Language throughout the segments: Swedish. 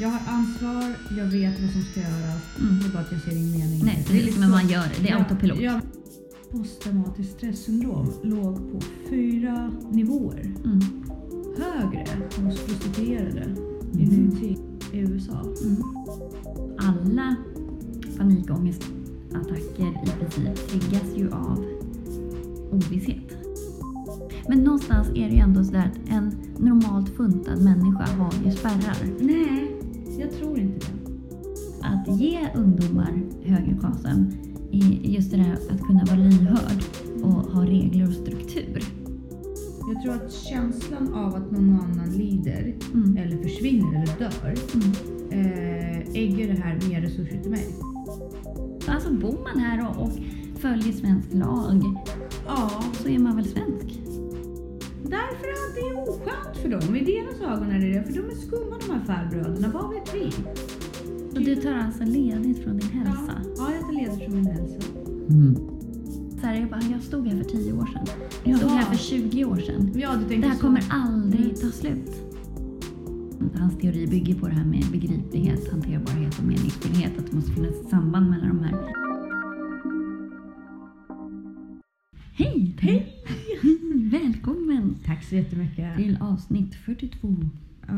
Jag har ansvar, jag vet vad som ska göras. Mm. Det är bara att jag ser ingen mening. i Nej, det. är liksom man gör det. Det är Ja, autopilot. Ja, posttraumatiskt stresssyndrom låg på fyra nivåer. Mm. Högre hos prostituerade i Mm. nutid i USA. Mm. Alla panikångestattacker i princip triggas ju av ovisshet. Men någonstans är det ju ändå så där att en normalt funtad människa har ju spärrar. Nej, jag tror inte det. Att ge ungdomar högre KASAM är just det där att kunna vara lyhörd och ha regler och struktur. Jag tror att känslan av att någon annan lider Mm. eller försvinner eller dör Mm. eh, ägger det här mer resurser till mig. Alltså bor man här och, och följer svensk lag Ja, så är man väl svensk? Därför att det är oskönt för dem. I deras ögon är det det, för de är skumma de här farbröderna. Vad vet vi? Så du tar alltså ledigt från din hälsa? Ja, ja, jag tar ledigt från min hälsa. Så här, jag, bara, jag stod här för 10 år sedan. Jag stod Jaha. här för 20 år sedan. Ja, du Det här så. kommer aldrig Mm. ta slut. Hans teori bygger på det här med begriplighet, hanterbarhet och meningsfullhet. Att det måste finnas ett samband mellan de här. Hej! Hej! Välkommen Tack så jättemycket. till avsnitt 42. Ja.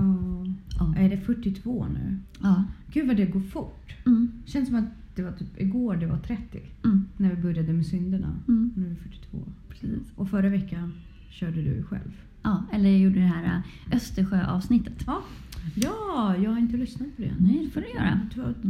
Ja. Är det 42 nu? ja. Gud vad det går fort. Mm. Känns som att det var typ igår det var 30. Mm. När vi började med synderna. Mm. Nu är det 42. Precis. Och förra veckan körde du själv. Ja, eller jag gjorde det här äh, Östersjöavsnittet. Ja. Ja, jag har inte lyssnat på det. Nej, det får du göra.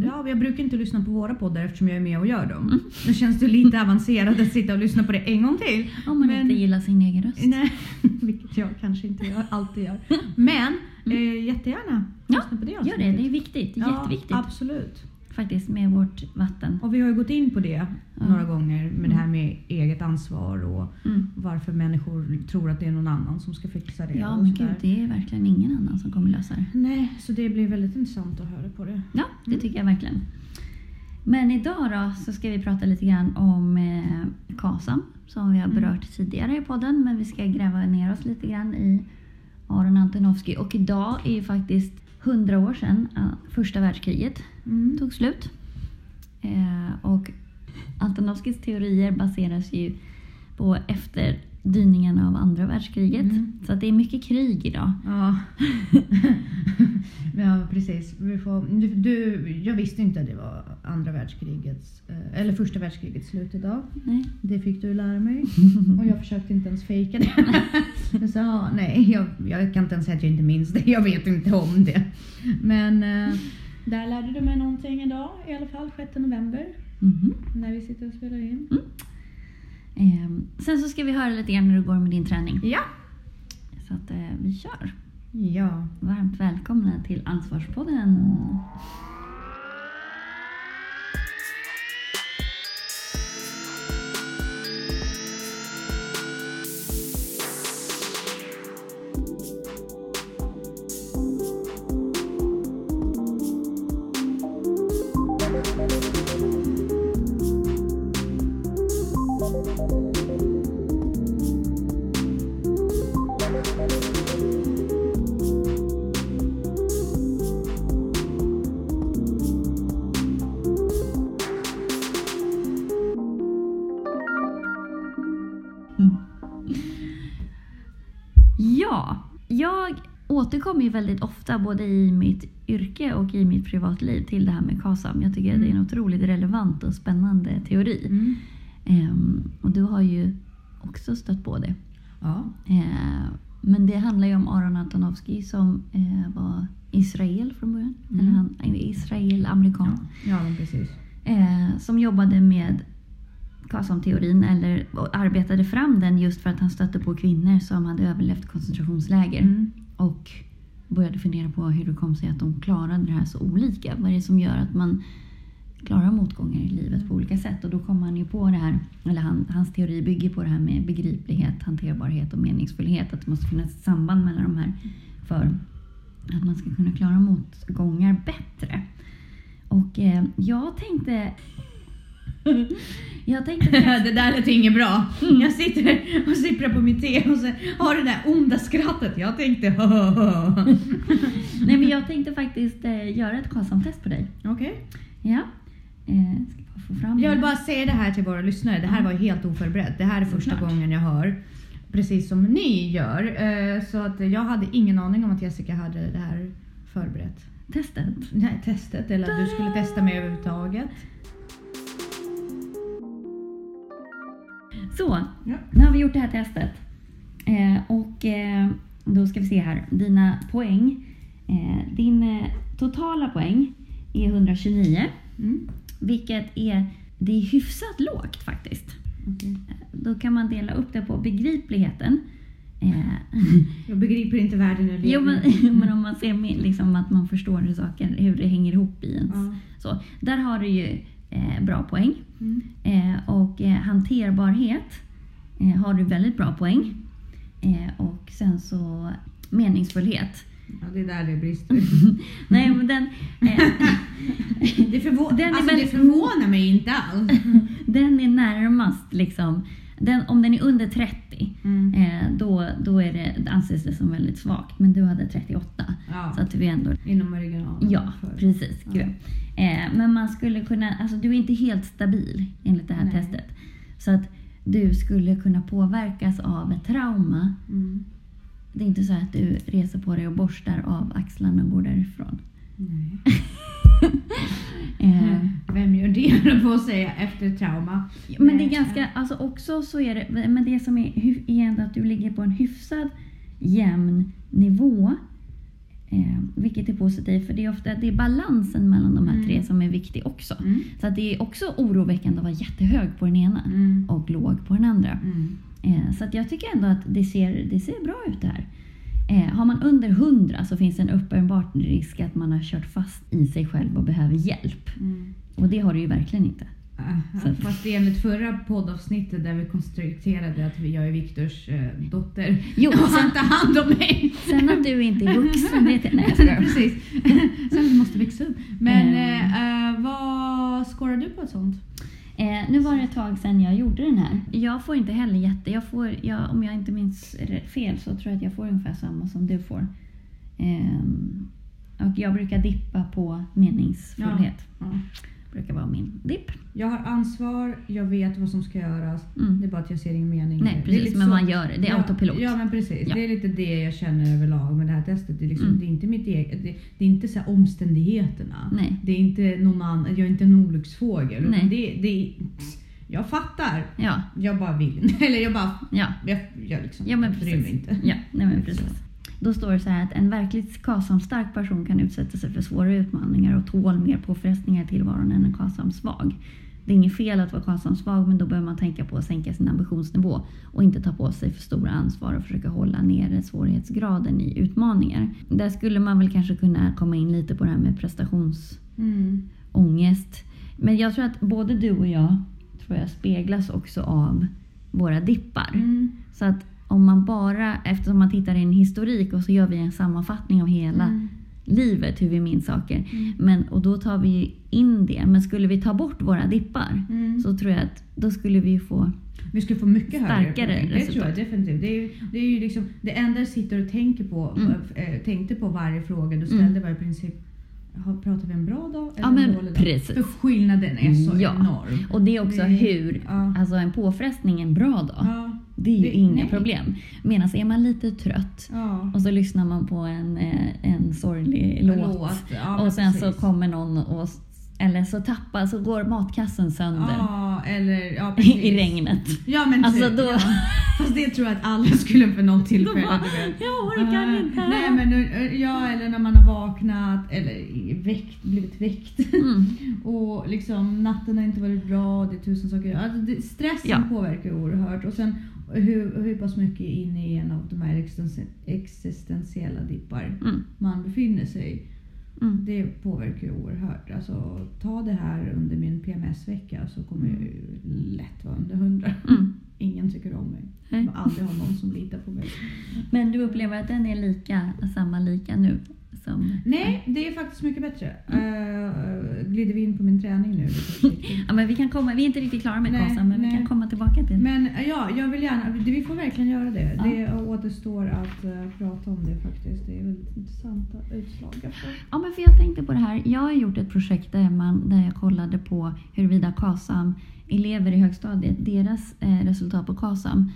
Ja, jag brukar inte lyssna på våra poddar eftersom jag är med och gör dem. Mm. Då känns det lite avancerat att sitta och lyssna på det en gång till. Om man Men- inte gillar sin egen röst. Nej, vilket jag kanske inte gör, alltid gör. Men eh, jättegärna Mm. Ja, lyssna på det Gör det, det är viktigt. Det är jätteviktigt Absolut. Faktiskt med vårt vatten. Och vi har ju gått in på det Ja. några gånger med det här med eget ansvar och Mm. varför människor tror att det är någon annan som ska fixa det. Ja men gud, det är verkligen ingen annan som kommer lösa det. Nej, så det blir väldigt intressant att höra på det. Ja, det Mm. tycker jag verkligen. Men idag då så ska vi prata lite grann om eh, KASAM som vi har Mm. berört tidigare i podden. Men vi ska gräva ner oss lite grann i Aron Antonovsky. Och idag är ju faktiskt 100 år sedan eh, första världskriget Mm. tog slut. Eh, och Antonovskys teorier baseras ju på efterdyningen av andra världskriget. Mm. Så att det är mycket krig idag. Ja. ja, precis. Vi får, du, du, jag visste inte att det var andra världskrigets, eh, eller första världskrigets slut idag. Nej. Det fick du lära mig. Och jag försökte inte ens fejka det. Jag sa, "Ja, nej, jag, jag kan inte ens säga att jag inte minns det. Jag vet inte om det. Men eh, där lärde du mig någonting idag i alla fall, 6 november. Mhm. När vi sitter och spelar in. Ehm, sen så ska vi höra lite grann hur det går med din träning. Ja. Så att eh, vi kör. Ja. Varmt välkomna till Ansvarspodden. Återkommer ju väldigt ofta både i mitt yrke och i mitt privatliv till det här med KASAM. Jag tycker att det är en otroligt relevant och spännande teori. Mm. Ehm, och du har ju också stött på det. Ja. Eh, men det handlar ju om Aron Antonovsky som eh, var Israel från början. Mm. Eller han, Israel-amerikan. Ja, men precis. Eh, som jobbade med KASAM-teorin eller arbetade fram den just för att han stötte på kvinnor som hade överlevt koncentrationsläger. Mm. Och började fundera på hur det kom sig att de klarade det här så olika. Vad är det som gör att man klarar motgångar i livet på olika sätt? Och då kom han ju på det här, eller han, hans teori bygger på det här med begriplighet, hanterbarhet och meningsfullhet. Att det måste finnas ett samband mellan de här för att man ska kunna klara motgångar bättre. Och eh, jag tänkte Jag tänkte faktiskt- det där lät inget bra. Jag sitter och sipprar på mitt te och så har det där onda skrattet. Jag tänkte Nej men jag tänkte faktiskt eh, göra ett KASAM-test på dig. Okej. Ja. Eh, ska bara få fram Jag vill det. bara säga det här till våra lyssnare. Det här var ju helt oförberett. Det här är första Såklart. gången jag hör precis som ni gör. Eh, Så att jag hade ingen aning om att Jessica hade det här förberett. Testet. Nej, testet eller att du skulle testa mig överhuvudtaget. Så, Ja. nu har vi gjort det här testet. Eh, och eh, då ska vi se här. Dina poäng. Eh, din eh, totala poäng är 129. Mm. Vilket är, det är hyfsat lågt faktiskt. okej. Då kan man dela upp det på begripligheten. Eh, Jag begriper inte världen lever jo, men, men om man ser med, liksom, att man förstår hur saker, hur det hänger ihop i ens. Ja. Så, där har du ju eh, bra poäng. Mm. Eh, och eh, hanterbarhet eh, har du väldigt bra poäng. Eh, och sen så meningsfullhet. Ja, det är där det brister. Nej men den, Det, förvå- Den alltså, det väldigt- förvånar mig inte alls. den är närmast liksom, den, om den är under 30 Mm. eh, då, då är det, anses det som väldigt svagt. Men du hade 38. Ja, Så att du är ändå inom originalen. Ja, för- precis. Ja. Eh, men man skulle kunna, alltså du är inte helt stabil enligt det här Nej. testet. Så att du skulle kunna påverkas av ett trauma. Mm. Det är inte så att du reser på dig och borstar av axlarna och går därifrån. Nej. Eh, Vem gör det, jag på att säga, efter trauma? men det är ganska, alltså också så är det, men det som är, är ändå att du ligger på en hyfsad jämn nivå. Eh, vilket är positivt för det är ofta det är balansen mellan de här Mm. tre som är viktig också. Mm. Så att det är också oroväckande att vara jättehög på den ena Mm. och låg på den andra. Mm. Eh, så att jag tycker ändå att det ser, det ser bra ut det här. Eh, har man under 100 så finns det en uppenbar risk att man har kört fast i sig själv och behöver hjälp. Mm. Och det har du ju verkligen inte. Ah, Så- Fast enligt förra poddavsnittet där vi konstaterade att jag är Viktors eh, dotter Jo, och han tar hand om mig. sen att du inte är vuxen, det nej jag. Precis. Sen vi måste växa upp. Men Mm. eh, vad scorar du på ett sånt? Eh, nu var det ett tag sedan jag gjorde den här. Jag får inte heller jätte... Jag får, jag, om jag inte minns fel så tror jag att jag får ungefär samma som du får. Ehm, och jag brukar dippa på meningsfullhet. Ja. Brukar vara min dipp. Jag har ansvar, jag vet vad som ska göras. Mm. Det är bara att jag ser ingen mening Nej, precis, det. är lite men så- man gör det. Det är ja, autopilot. Ja, men precis. Ja. Det är lite det jag känner överlag med det här testet. Det är, liksom, Mm. det är inte mitt eget, det, det är inte så omständigheterna. Nej. Det är inte någon annan, jag är inte en olycksfågel. Nej. Det, det, jag fattar. Ja, Jag bara vill. Eller jag bara, ja. jag, jag liksom Ja, men jag bryr mig precis. inte. Ja, nej men precis. Då står det så här att en verkligt KASAM-stark person kan utsätta sig för svåra utmaningar och tål mer påfrestningar i tillvaron än en KASAM-svag. Det är inget fel att vara KASAM-svag men då behöver man tänka på att sänka sin ambitionsnivå och inte ta på sig för stora ansvar och försöka hålla nere svårighetsgraden i utmaningar. Där skulle man väl kanske kunna komma in lite på det här med prestationsångest. Mm. Men jag tror att både du och jag tror jag speglas också av våra dippar. Mm. Så att om man bara, eftersom man tittar i en historik och så gör vi en sammanfattning av hela Mm. livet, hur vi minns saker. Mm. Men, och då tar vi in det. Men skulle vi ta bort våra dippar Mm. så tror jag att då skulle vi få... Vi skulle få mycket högre Starkare poäng. Det tror jag resultat. definitivt. Det är ju, det är ju liksom, det enda jag sitter och tänker på, Mm. äh, tänkte på varje fråga du Mm. ställde var i princip, pratar vi en bra dag eller Ja, men en dålig dag? precis. För skillnaden är så Ja. enorm. Och det är också Det- hur, ja. alltså en påfrestning en bra dag, Ja. Det är ju Det- inga nej. problem. Medan är man lite trött Ja. och så lyssnar man på en, eh, en sorglig låt, Ja, men och sen så precis. kommer någon och eller så tappar, så går matkassen sönder Ja, eller ja, i regnet. Ja men Alltså, typ, då- ja. Fast det tror jag att alla skulle för något tillfälle. bara, jag orkar Ah, inte. Nej men nu- ja, eller när man har vaknat eller väckt, blivit väckt. Mm. Och liksom natten har inte varit bra, det är tusen saker. Alltså, det, stressen Ja. påverkar oerhört. Och sen hur, hur pass mycket inne i en av de här existen- existentiella dippar Mm. man befinner sig. Mm. Det påverkar ju oerhört. Alltså, ta det här under min PMS-vecka så kommer jag ju lätt vara under 100. Mm. Ingen tycker om mig. Jag kommer aldrig ha någon som litar på mig. Men du upplever att den är lika, samma lika nu som... Nej, det är faktiskt mycket bättre. Uh, glider vi in på min träning nu? Ja, men vi, kan komma, vi är inte riktigt klara med KASAM, men vi nej. kan komma tillbaka till Men eh, ja, jag vill gärna, det- vi får verkligen göra det. Ja. Det återstår att eh, prata om det faktiskt. Det är väldigt intressanta utslag. Ja, men för jag tänkte på det här. Jag har gjort ett projekt där, man, där jag kollade på huruvida KASAM, elever i högstadiet, deras eh, resultat på KASAM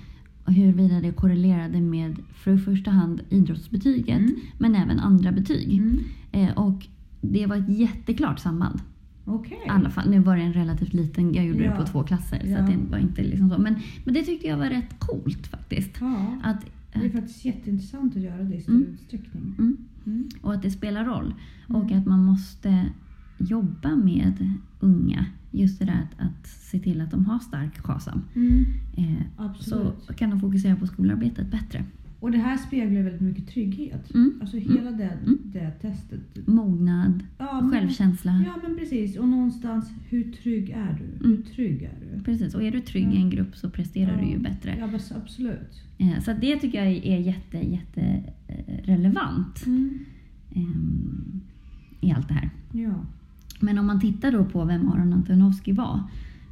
huruvida det korrelerade med för i första hand idrottsbetyget Mm. men även andra betyg. Mm. Eh, och det var ett jätteklart samband. I alla fall, nu var det en relativt liten, jag gjorde Ja. det på två klasser så Ja. att det var inte liksom så. Men, men det tyckte jag var rätt coolt faktiskt. Ja, Att, det är faktiskt jätteintressant att göra det i stor Mm. utsträckning. mm, Mm. och att det spelar roll. Och Mm. att man måste jobba med unga. Just det där att, att se till att de har stark KASAM. Mm. Eh, så kan de fokusera på skolarbetet bättre. Och det här speglar väldigt mycket trygghet. Mm. Alltså hela det, Mm. det testet. Mognad, Ja, men- självkänsla. Ja men precis. Och någonstans, hur trygg är du? Hur Mm. trygg är du? Precis, och är du trygg Ja. i en grupp så presterar du ju Ja. bättre. Ja, bas- absolut. Eh, så det tycker jag är jätte, jätte eh, relevant Mm. ehm, i allt det här. Ja. Men om man tittar då på vem Aron Antonovsky var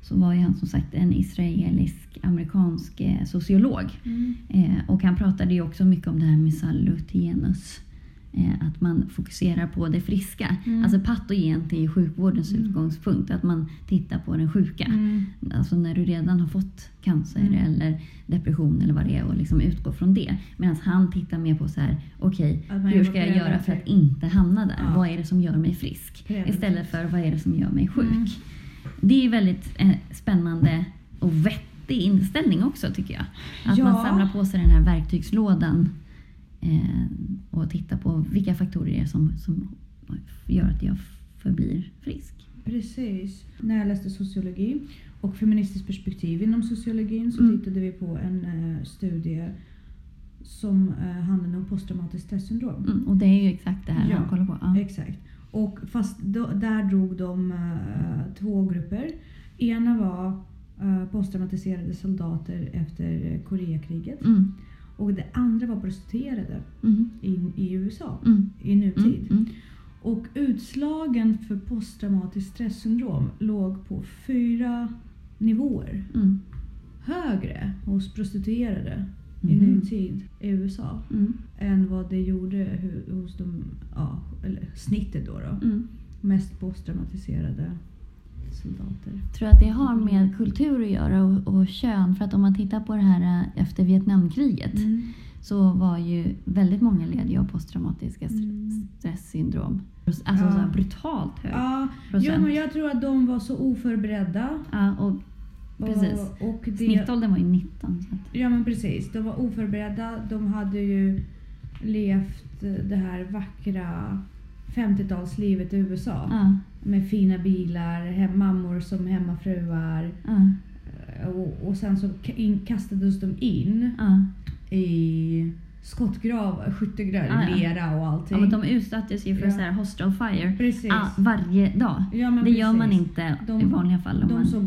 så var ju han som sagt en israelisk-amerikansk eh, sociolog. Mm. Eh, och han pratade ju också mycket om det här med salutenus. Eh, att man fokuserar på det friska. Mm. Alltså patogent är ju sjukvårdens Mm. utgångspunkt. Att man tittar på den sjuka. Mm. Alltså när du redan har fått cancer Mm. eller depression eller vad det är och liksom utgår från det. Medan han tittar mer på så här, okej, man hur ska jag göra för att inte hamna där? Ja. Vad är det som gör mig frisk? Istället för vad är det som gör mig sjuk? Mm. Det är väldigt eh, spännande och vettig inställning också tycker jag. Att Ja. man samlar på sig den här verktygslådan och tittar på vilka faktorer det är som, som gör att jag förblir frisk. Precis. När jag läste sociologi och feministiskt perspektiv inom sociologin så Mm. tittade vi på en eh, studie som eh, handlade om posttraumatiskt stressyndrom. Mm, och det är ju exakt det här Ja. han kollar på. Ja. Exakt. Och fast då, där drog de eh, två grupper. Ena var eh, posttraumatiserade soldater efter eh, Koreakriget. Mm, Och det andra var prostituerade mm, in, i USA mm, i nutid. mm, mm. Och utslagen för posttraumatiskt stressyndrom låg på fyra nivåer. Mm. Högre hos prostituerade i Mhm. nutid i USA Mm. än vad det gjorde hos de, ja, eller snittet då. då. Mm. Mest posttraumatiserade soldater. Tror att det har med kultur att göra och, och kön. För att om man tittar på det här eh, efter Vietnamkriget Mm. så var ju väldigt många led av posttraumatiska st- Mm. stresssyndrom. Alltså Ja. så brutalt hög Ja, procent. jo, men jag tror att de var så oförberedda. Ja, och Precis. Och, och det, snittåldern var ju 19. Så Ja men precis, de var oförberedda. De hade ju levt det här vackra 50-talslivet i USA. ja, Med fina bilar, hem, mammor som hemmafruar. ja, Eh, Och, och sen så in, kastades de in i skottgrav, skyttegrav, ja. lera och allting. ja, men de utsattes ju för Ja. så här hostile fire Precis. ja, varje dag. Ja, det gör man precis. inte De- i vanliga fall. De man, såg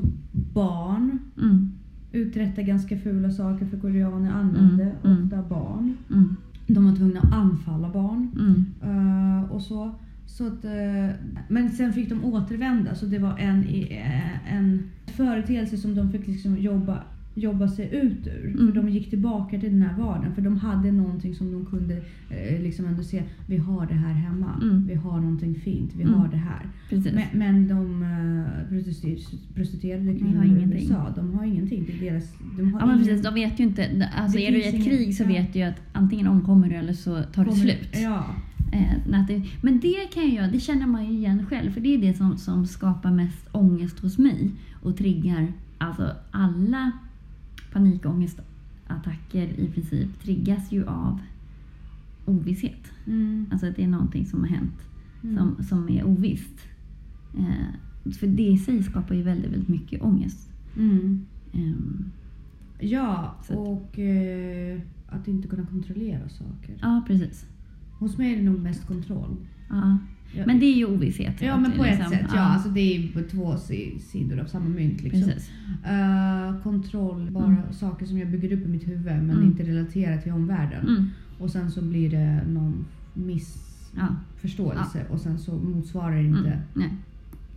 barn mm, uträtta ganska fula saker för koreaner använde Mm, mm. ofta barn. mm, De var tvungna att anfalla barn. mm, Eh, och så. så att, eh, men sen fick de återvända så det var en, eh, en företeelse som de fick liksom jobba, jobba sig ut ur. Mm. För de gick tillbaka till den här vardagen. För de hade någonting som de kunde eh, liksom ändå se. Vi har det här hemma. Mm. Vi har någonting fint. Vi Mm. har det här. precis. Men, men de prostitu- prostituerade De kvinnor har i. USA, de har ingenting. Det är deras, de har Ja men ingen- precis, de vet ju inte. Alltså Det är du i ett ingen- krig så ja. vet du ju att antingen omkommer du eller så tar det kommer- slut. Ja. Eh, det, men det kan jag göra, det känner man ju igen själv. För det är det som, som skapar mest ångest hos mig. Och triggar, alltså alla panikångestattacker i princip triggas ju av ovisshet. Mm. Alltså att det är någonting som har hänt Mm. som, som är ovisst. Eh, för det i sig skapar ju väldigt, väldigt mycket ångest. Mm. Ehm, Ja, och eh, att inte kunna kontrollera saker. ja, precis. Hos mig är det nog mest kontroll. Ja. Ja, Men det är ju ovisshet. ja, men på ett liksom- sätt. Ja, alltså det är på två si- sidor av samma mynt. Liksom. Precis. Eh, kontroll, bara Mm. saker som jag bygger upp i mitt huvud men Mm. inte relaterar till omvärlden. Mm. Och sen så blir det någon miss Ja. förståelse och sen så motsvarar inte Mm.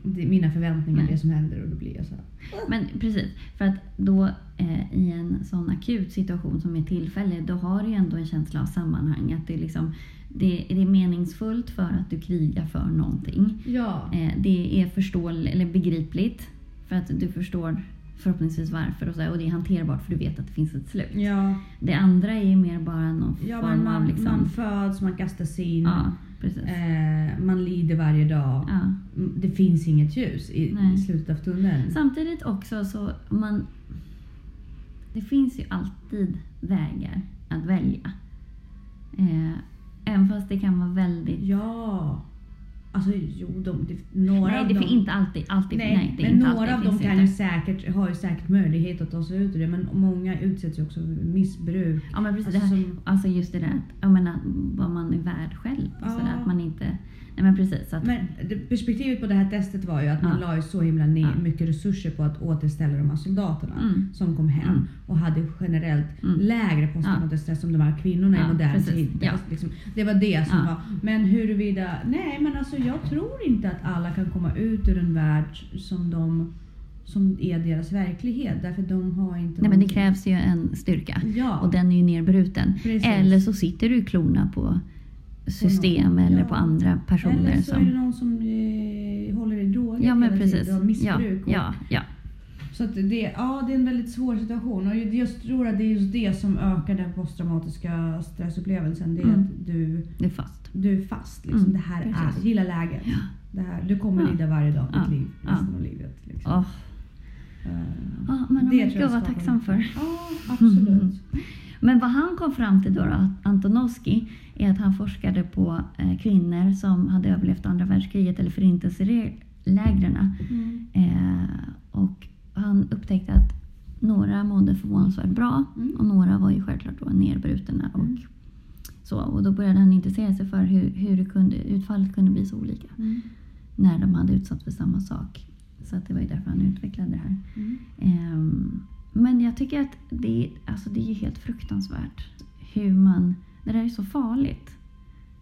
Det, mina förväntningar Nej. det som händer och då blir jag så här. Men precis, för att då eh, i en sån akut situation som är tillfällig, då har du ju ändå en känsla av sammanhang. Att det, liksom, det, det är meningsfullt för att du krigar för någonting. Ja. Eh, det är förståeligt, eller begripligt, för att du förstår förhoppningsvis varför och, så här, och det är hanterbart för du vet att det finns ett slut. Ja, Det andra är ju mer bara någon ja form man, av liksom... man föds, man kastas in, ja, precis. eh, man lider varje dag. Ja. Det finns inget ljus i, i slutet av tunneln. Samtidigt också så man... Det finns ju alltid vägar att välja. Eh, även fast det kan vara väldigt... Ja. Alltså jo, de, det, några nej, av det dem... finns inte alltid. alltid Nej, nej, det men inte några alltid, av dem kan ju säkert, har ju säkert möjlighet att ta sig ut ur det men många utsätts ju också för missbruk. Ja men precis, Alltså, det här, som- alltså just det där att, jag menar, vad man är värd själv. Och Ja. sådär, att man inte... Nej men precis. Att, Men perspektivet på det här testet var ju att man Ja. la ju så himla ner, Ja. mycket resurser på att återställa de här soldaterna Mm. som kom hem Mm. och hade generellt Mm. lägre posttraumatisk stress som de här kvinnorna Ja, i modern tid. Ja. Liksom, det var det som Ja. var. Men huruvida, nej men alltså jag tror inte att alla kan komma ut ur en värld som de som är deras verklighet därför de har inte nej men det krävs ju en styrka. Ja. Och den är ju nerbruten. Precis. Eller så sitter du i klorna på system eller Ja. på andra personer. Eller så som, är det någon som eh, håller i droger ja men precis. tiden Ja, missbruk. och- ja, ja. Så att det, ja, det är en väldigt svår situation och jag tror att det är just det som ökar den posttraumatiska stressupplevelsen. Det är Mm. att du, Det är fast. du är fast. Liksom. Mm, det här precis. är, gilla läget. Ja. Det här, du kommer Ja. lida varje dag i Ja. ditt liv, Ja. resten av livet. Liksom. Åh, Eh, ja, men det jag jag vara tacksam för. Ja, absolut. Men vad han kom fram till då, då Antonovsky, är att han forskade på eh, kvinnor som hade överlevt andra världskriget eller förintelselägren. Mm. Eh, och han upptäckte att några mådde förvånansvärt bra Mm. och några var ju självklart då nedbrutna. Och, Mm. så, och då började han intressera sig för hur, hur det kunde, utfallet kunde bli så olika Mm. när de hade utsatts för samma sak. Så att det var ju därför han utvecklade det här. Ehm, men jag tycker att det, alltså det är helt fruktansvärt hur man... Det där är så farligt.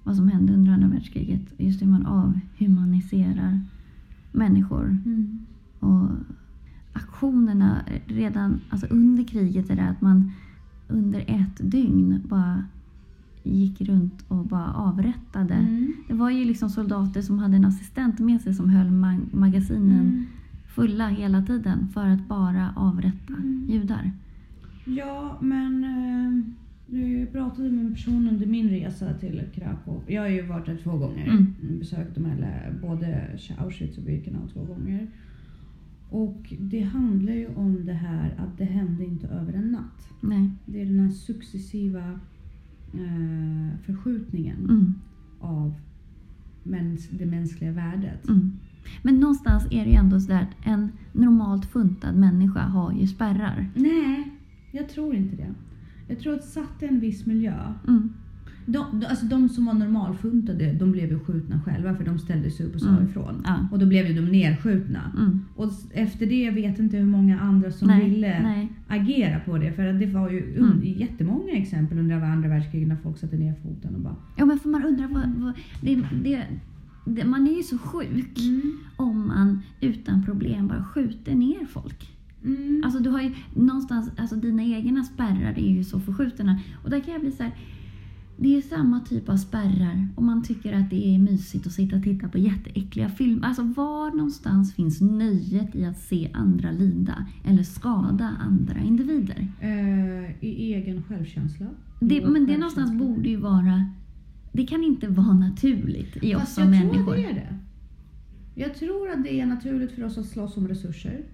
Vad som hände under andra världskriget. Just hur man avhumaniserar människor. Mm. Och aktionerna redan alltså under kriget är det att man under ett dygn bara gick runt och bara avrättade. Mm. Det var ju liksom soldater som hade en assistent med sig som höll mag- magasinen Mm. fulla hela tiden för att bara avrätta Mm. judar. Ja, men eh, jag pratade med en person under min resa till Krakow. Jag har ju varit där två gånger. Mm. Besökt de här, både Auschwitz och Birkenau två gånger. Och det handlar ju om det här att det hände inte över en natt. Nej. Det är den här successiva eh, förskjutningen Mm. av mäns- det mänskliga värdet. Mm. Men någonstans är det ju ändå så där att en normalt funtad människa har ju spärrar. Nej, jag tror inte det. Jag tror att satt i en viss miljö Mm. De, alltså de som var normalfuntade, de blev ju skjutna själva för de ställde sig upp och sa Mm. ifrån. Ja. Och då blev ju de nerskjutna. Mm. Och efter det jag vet inte hur många andra som Nej, ville nej. agera på det. För det var ju Mm. jättemånga exempel under andra världskriget när folk satte ner foten och bara... Ja men för man undrar vad... vad det, det, det, man är ju så sjuk om man utan problem bara skjuter ner folk. Mm. Alltså du har ju någonstans, alltså dina egna spärrar är ju så förskjutna. Och där kan jag bli så här, det är samma typ av spärrar om man tycker att det är mysigt att sitta och titta på jätteäckliga filmer. Alltså var någonstans finns nöjet i att se andra lida eller skada andra individer? Eh, I egen självkänsla. Det, men det någonstans borde ju vara, det kan inte vara naturligt i oss Fast som jag människor. tror det är det. Jag tror att det är naturligt för oss att slåss om resurser.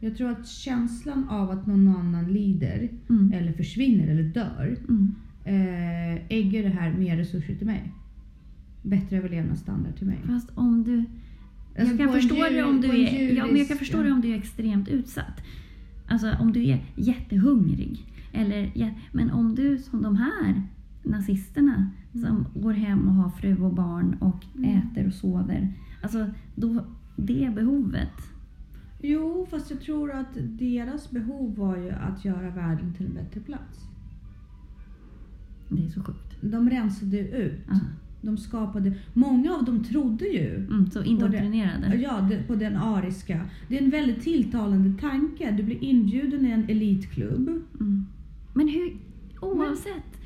Jag tror att känslan av att någon annan lider Mm. eller försvinner eller dör Mm. eh, ägger det här mer resurser till mig. Bättre överlevnadsstandard till mig. Fast om du... Alltså jag kan förstå djur- det om du är, ja, men jag kan djurisk- förstå det om du är extremt utsatt. Alltså om du är jättehungrig. Eller, men om du som de här nazisterna som går hem och har fru och barn och Mm. äter och sover. Alltså då, det behovet. Jo, fast jag tror att deras behov var ju att göra världen till en bättre plats. Det är så sjukt. De rensade ut Ja. De skapade, många av dem trodde ju Mm, så indoktrinerade. Ja, det, på den ariska. Det är en väldigt tilltalande tanke. Du blir inbjuden i en elitklubb. Mm. Men hur, oavsett.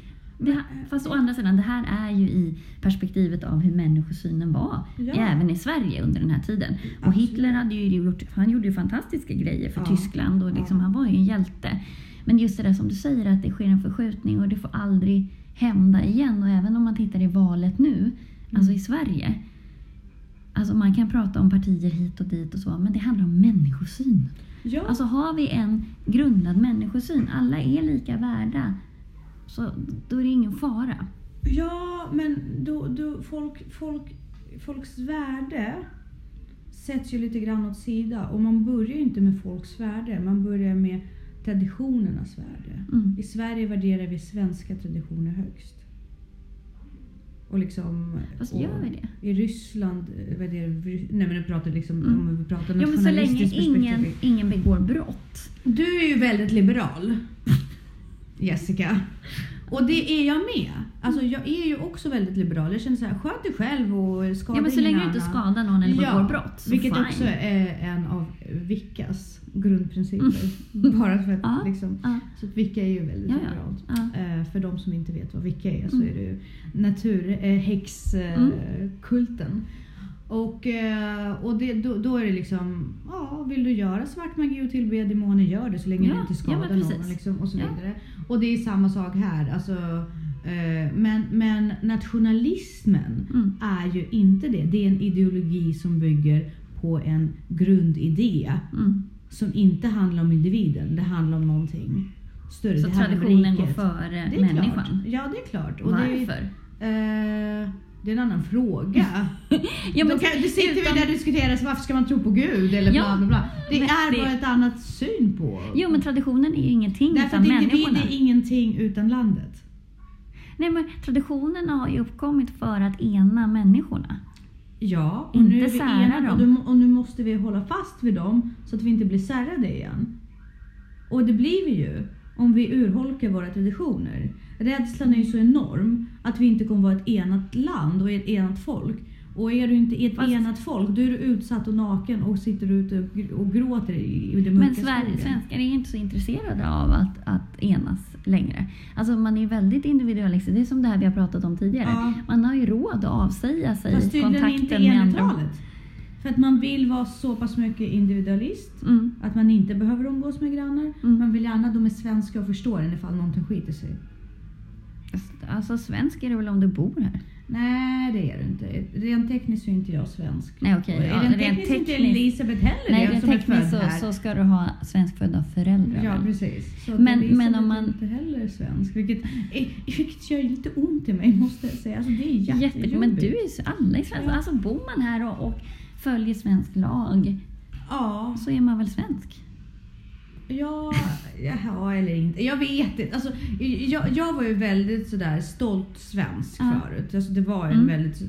Här- fast å andra sidan, det här är ju i perspektivet av hur människosynen var. Ja. Även i Sverige under den här tiden. Och Absolut. Hitler hade ju gjort, han gjorde ju fantastiska grejer för Ja. Tyskland och liksom, Ja. han var ju en hjälte. Men just det där som du säger att det sker en förskjutning och det får aldrig hända igen. Och även om man tittar i valet nu, alltså Mm. i Sverige. Alltså man kan prata om partier hit och dit och så, men det handlar om människosyn. Ja, Alltså har vi en grundad människosyn, alla är lika värda, så då är det ingen fara. ja men då, då folk, folk, folks värde sätts ju lite grann åt sida. Och man börjar ju inte med folks värde, man börjar med traditionernas värde. Mm. I Sverige värderar vi svenska traditioner högst. Och liksom... Fast gör vi det? I Ryssland värderar vi... Nej men nu pratar liksom Mm. om vi pratar Ja, men så länge nationalistiskt ingen, ingen begår brott. Du är ju väldigt liberal, Jessica. Och det är jag med. Alltså jag är ju också väldigt liberal. Jag känner så här, sköt dig själv och skada Ja, men så ingen länge du inte skadar någon eller Ja, begår brott, så Vilket fine. också är en av Vickas grundprinciper. Bara för att Ja, liksom... ja. Så att Vicka är ju väldigt Ja, ja. liberalt. Ja. Eh, för de som inte vet vad Vicka är så Mm. är det ju naturhäxkulten. Och, eh, och det, då, då är det liksom, ja, vill du göra svart magi och tillbe demoner, gör det så länge Ja, du inte ja, skadar men någon. Liksom, och så Ja. Och det är samma sak här. Alltså, eh, men, men nationalismen Mm. är ju inte det. Det är en ideologi som bygger på en grundidé Mm. som inte handlar om individen. Det handlar om någonting större. Så det traditionen går före Det är människan. Klart. Ja, det är klart. Och Det, Varför? eh, det är en annan fråga. Ja, Då kan, det sitter utan- vi där och diskuterar så varför ska man tro på Gud eller bla Ja, bla bla. Det men är det- bara ett annat syn på. Jo, men traditionen är ju ingenting Därför utan människorna. är ingenting utan landet. Nej, men traditionerna har ju uppkommit för att ena människorna. Ja, och Inte nu sära enade dem. och nu måste vi hålla fast vid dem så att vi inte blir särade igen. Och det blir vi ju om vi urholkar våra traditioner. Rädslan är ju så enorm att vi inte kommer vara ett enat land och ett enat folk. Och är du inte ett Fast- enat folk, då är du utsatt och naken och sitter ute och gr- och gråter i den mörka Men Sverige, svenskar är inte så intresserade av att, att enas längre. Alltså man är väldigt individualistisk. Det är som det här vi har pratat om tidigare. Ja. Man har ju råd att avsäga sig Fast kontakten inte med andra. För att man vill vara så pass mycket individualist Mm. Att man inte behöver umgås med grannar. Mm. Man vill gärna att de är svenska och förstår en ifall någonting skiter sig. Alltså svensk är det väl om du bor här? Nej, det är det inte. Rent tekniskt är inte jag svensk. Nej okej, Och ja, rent rent tekniskt är inte Elisabeth heller Nej, rent tekniskt så, så ska du ha svenskfödda föräldrar. Ja, precis. Så Men- men om man- inte heller svensk. Vilket, eh, vilket gör lite ont i mig, måste jag säga. Alltså, det är Jätte, jättejobbigt. men du är ju alla är svenska. Ja. Alltså bor man här och, och följer svensk lag Ja, så är man väl svensk? Ja, ja eller inte. Jag vet inte. Alltså, jag, jag var ju väldigt sådär stolt svensk Ja. förut. Alltså, det var en Mm. väldigt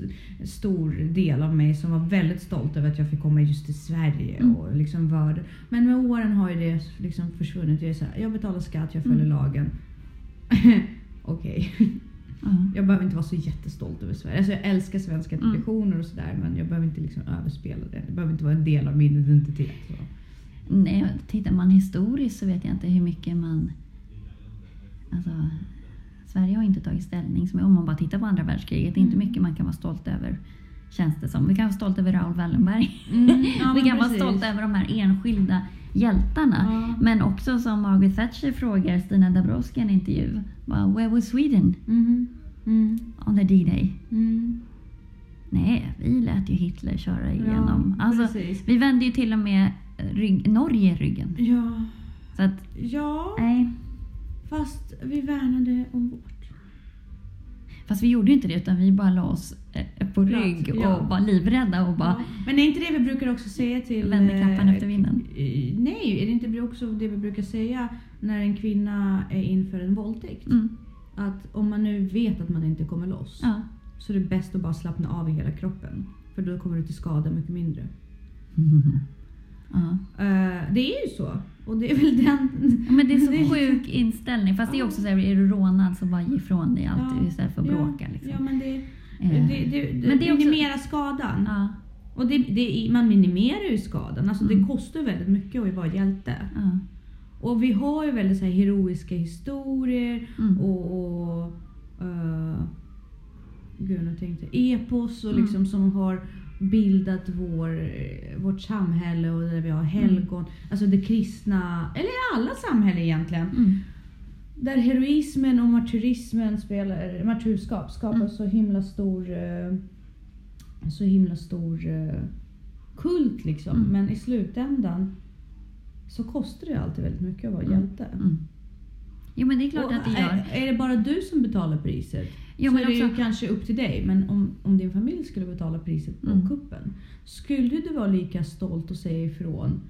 stor del av mig som var väldigt stolt över att jag fick komma just till Sverige. Mm. Och liksom var, men med åren har ju det liksom försvunnit. Jag, är så här, jag betalar skatt, jag följer Mm. lagen. Okej. Ja. Jag behöver inte vara så jättestolt över Sverige. Alltså, jag älskar svenska Mm. traditioner och sådär men jag behöver inte liksom överspela det. Det behöver inte vara en del av min identitet. Så. Nej, tittar man historiskt så vet jag inte hur mycket man... Alltså, Sverige har inte tagit ställning. Som om man bara tittar på andra världskriget. Det är inte Mm. mycket man kan vara stolt över. Känns det som. Vi kan vara stolta över Raoul Wallenberg. Mm, ja, Vi kan vara precis. stolta över de här enskilda hjältarna. Ja. Men också som Margaret Thatcher frågar Stina Dabrowski i en intervju. Bara, Where was Sweden Mhm. Mm. on the D-Day? Mm. Nej, vi lät ju Hitler köra igenom. Ja, alltså, vi vände ju till och med rygg, Norge ryggen. Ja, Så att, ja, nej. fast vi värnade om vårt. Fast vi gjorde ju inte det utan vi bara la oss eh, på rygg och ja. var livrädda och bara Ja. Men är inte det vi brukar också säga till... vände kappan eh, efter vinden. eh, Nej, är det inte också det vi brukar säga när en kvinna är inför en våldtäkt? Mm. Att om man nu vet att man inte kommer loss Ja. så är det bäst att bara slappna av i hela kroppen. För då kommer du till skada mycket mindre. ja. Eh, det är ju så. Och det är väl den... Men det är Det så sjuk inställning. Fast det är också så här, är du rånad så bara ge ifrån dig allt Ja, istället för att ja, bråka. Liksom. Ja, men det, Eh, Det, det, Men det är också- minimera skadan. Ja, Och det, det, man minimerar ju skadan. Alltså Mm. Det kostar väldigt mycket att vara hjälte. ja. Och vi har ju väldigt så här heroiska historier Mm. och, och eh, gud, nu tänkte epos och Mm. liksom som har bildat vår, vårt samhälle och där vi har helgon. Alltså det kristna, eller alla samhällen egentligen. Mm. Där heroismen och martyrismen spelar, martyrskap skapar Mm. så himla stor eh, så himla stor eh, kult liksom. Mm. Men i slutändan så kostar det alltid väldigt mycket att vara Mm. hjälte. Mm. Jo men det är klart Och att det gör. Är, är det bara du som betalar priset Jo, så men är det ju kanske upp till dig. Men om, om din familj skulle betala priset på Mm. kuppen. Skulle du vara lika stolt och säga ifrån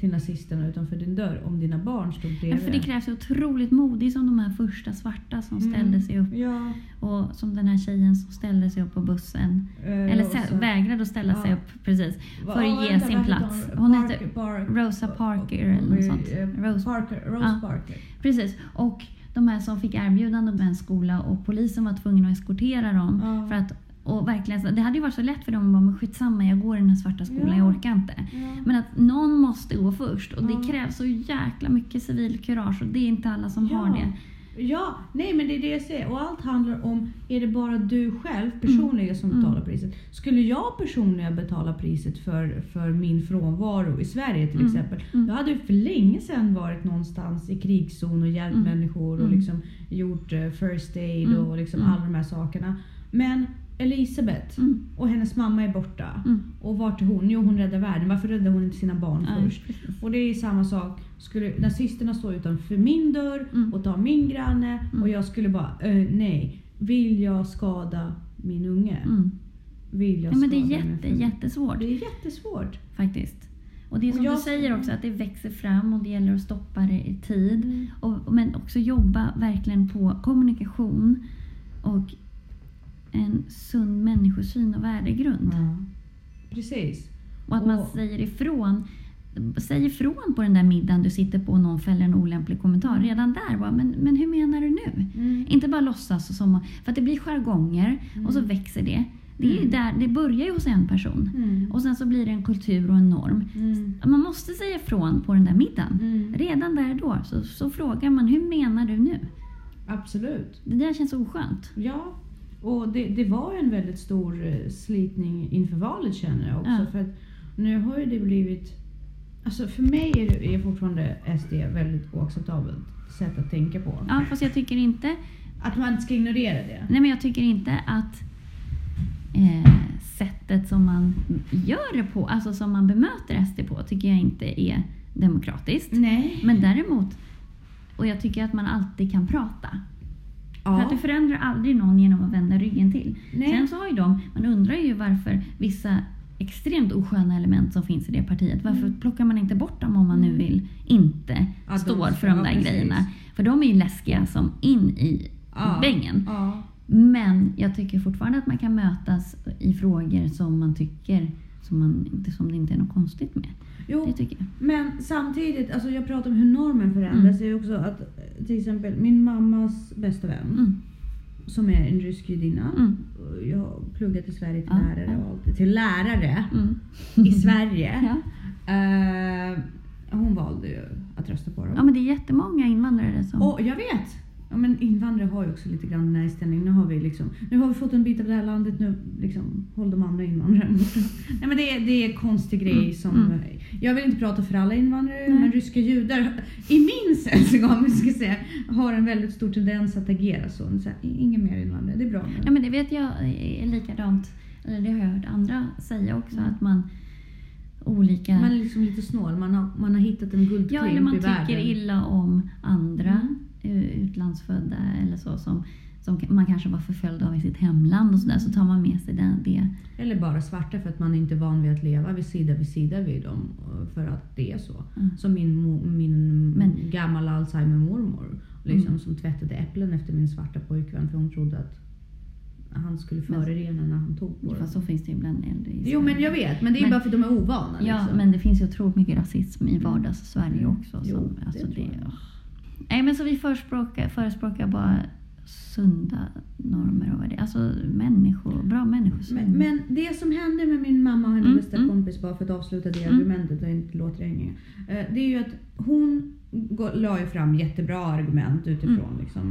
till nazisterna utanför din dörr om dina barn stod Ja, bredvid? för det krävs otroligt modigt som de här första svarta som Mm. ställde sig upp. Ja. Och som den här tjejen som ställde sig upp på bussen. eh, Eller Rosa- vägrade att ställa sig Ja. upp precis. För att ja, ge vänta, sin plats. hon? Parker- heter Park- Rosa Parker eller något sånt. Eh, Rose, Parker, Rose Ja. Parker. precis. Och de här som fick erbjudande om en skola och polisen var tvungen att eskortera dem. Ja. För att, och verkligen, det hade ju varit så lätt för dem att bara, men skitsamma jag går i den här svarta skolan, Ja. jag orkar inte. Ja. Men att någon måste gå först och det krävs så jäkla mycket civilkurage och det är inte alla som har det. Ja, nej men det är det jag säger. Och allt handlar om, är det bara du själv personligen som Mm. betalar priset? Skulle jag personligen betala priset för, för min frånvaro i Sverige till Mm. exempel, Mm. då hade jag för länge sedan varit någonstans i krigszon och hjälpt Mm. människor och Mm. liksom gjort eh, first aid Mm. och liksom Mm. alla de här sakerna. Men Elisabeth Mm. och hennes mamma är borta. Mm. Och vart är hon? Jo, hon räddar världen. Varför räddar hon inte sina barn Ja, först? Och det är samma sak. Skulle nazisterna stå utanför min dörr Mm. och ta min granne Mm. och jag skulle bara, eh, nej. Vill jag skada min unge? Mm. Vill jag Ja, men det är jätte, jättesvårt Det är jättesvårt. faktiskt. Och det är som jag- du säger också att det växer fram och det gäller att stoppa det i tid. Mm. Och, men också jobba verkligen på kommunikation och en sund människosyn och värdegrund. Precis. Och att man Och- säger ifrån. Säg ifrån på den där middagen du sitter på och någon fäller en olämplig kommentar. Redan där bara, men, men hur menar du nu? Mm. Inte bara låtsas som... För att det blir jargonger och så Mm. växer det. Det, är Mm. där, det börjar ju hos en person. Mm. Och sen så blir det en kultur och en norm. Mm. Man måste säga ifrån på den där middagen. Mm. Redan där då så, så frågar man, hur menar du nu? Absolut. Det där känns oskönt. Ja, och det, det var en väldigt stor eh, slitning inför valet känner jag också. Ja. För att nu har ju det blivit... Alltså för mig är det är fortfarande SD väldigt oacceptabelt sätt att tänka på. Ja, fast jag tycker inte... Att man inte ska ignorera det. Nej, men jag tycker inte att eh, sättet som man gör det på, alltså som man bemöter SD på, tycker jag inte är demokratiskt. Nej. Men däremot, och jag tycker att man alltid kan prata. För att du Ja. förändrar aldrig någon genom att vända ryggen till. Nej. Sen så har ju de, man undrar ju varför vissa extremt osköna element som finns i det partiet, varför Mm. plockar man inte bort dem om man nu Mm. vill inte Ja, står för de ja, där precis. grejerna. För de är ju läskiga som in i Ja. bängen. Ja. Men jag tycker fortfarande att man kan mötas i frågor som man tycker som, man, som det inte är något konstigt med. Jo, men samtidigt, alltså jag pratar om hur normen förändras. Det är också att till exempel min mammas bästa vän Mm. Som är en rysk judinna. Mm. Jag har pluggat i Sverige till Ja, lärare och allt. Till lärare Mm. i Sverige. Ja. Eh, hon valde ju att rösta på dem. ja, men det är jättemånga invandrare som... Och jag vet! Ja, men invandrare har ju också lite grann den här inställningen. Nu har vi liksom, nu har vi fått en bit av det här landet, nu liksom, håll de andra invandrarna borta. Nej men det är, det är en konstig grej Mm, som... mm. Jag vill inte prata för alla invandrare, Nej. men ryska judar, i min sällskap, ska jag säga, har en väldigt stor tendens att agera så. så här, Ingen mer invandrare, det är bra. Ja, men det vet jag är likadant. Eller det har jag hört andra säga också. Mm. Att man olika... Man är liksom lite snål, man har, man har hittat en guldklimp ja, eller man i tycker världen. illa om andra Mm. Eh, utlandsfödda eller så som, som man kanske var förföljd av i sitt hemland och sådär. Så tar man med sig det. det. Eller bara svarta för att man inte är van vid att leva vid sida vid sida vid dem. och För att det är så. Mm. Som min, min Men- gamla Alzheimer-mormor. Liksom, Mm. Som tvättade äpplen efter min svarta pojkvän för hon trodde att han skulle förorena när han tog på Fast dem. så finns det ju bland äldre i Jo men jag vet, men det är Men- bara för att de är ovana. Ja, liksom. men det finns ju otroligt mycket rasism i vardags-Sverige också. Jo, Som, det alltså det, jag. Åh. Nej, men så vi förespråkar, förespråkar bara sunda normer och värderingar. Alltså människor, bra människosyn. Men, men det som hände med min mamma och hennes Mm, bästa mm. kompis, bara för att avsluta det Mm. argumentet och inte låta det eh, Det är ju att hon la ju fram jättebra argument utifrån Mm. liksom,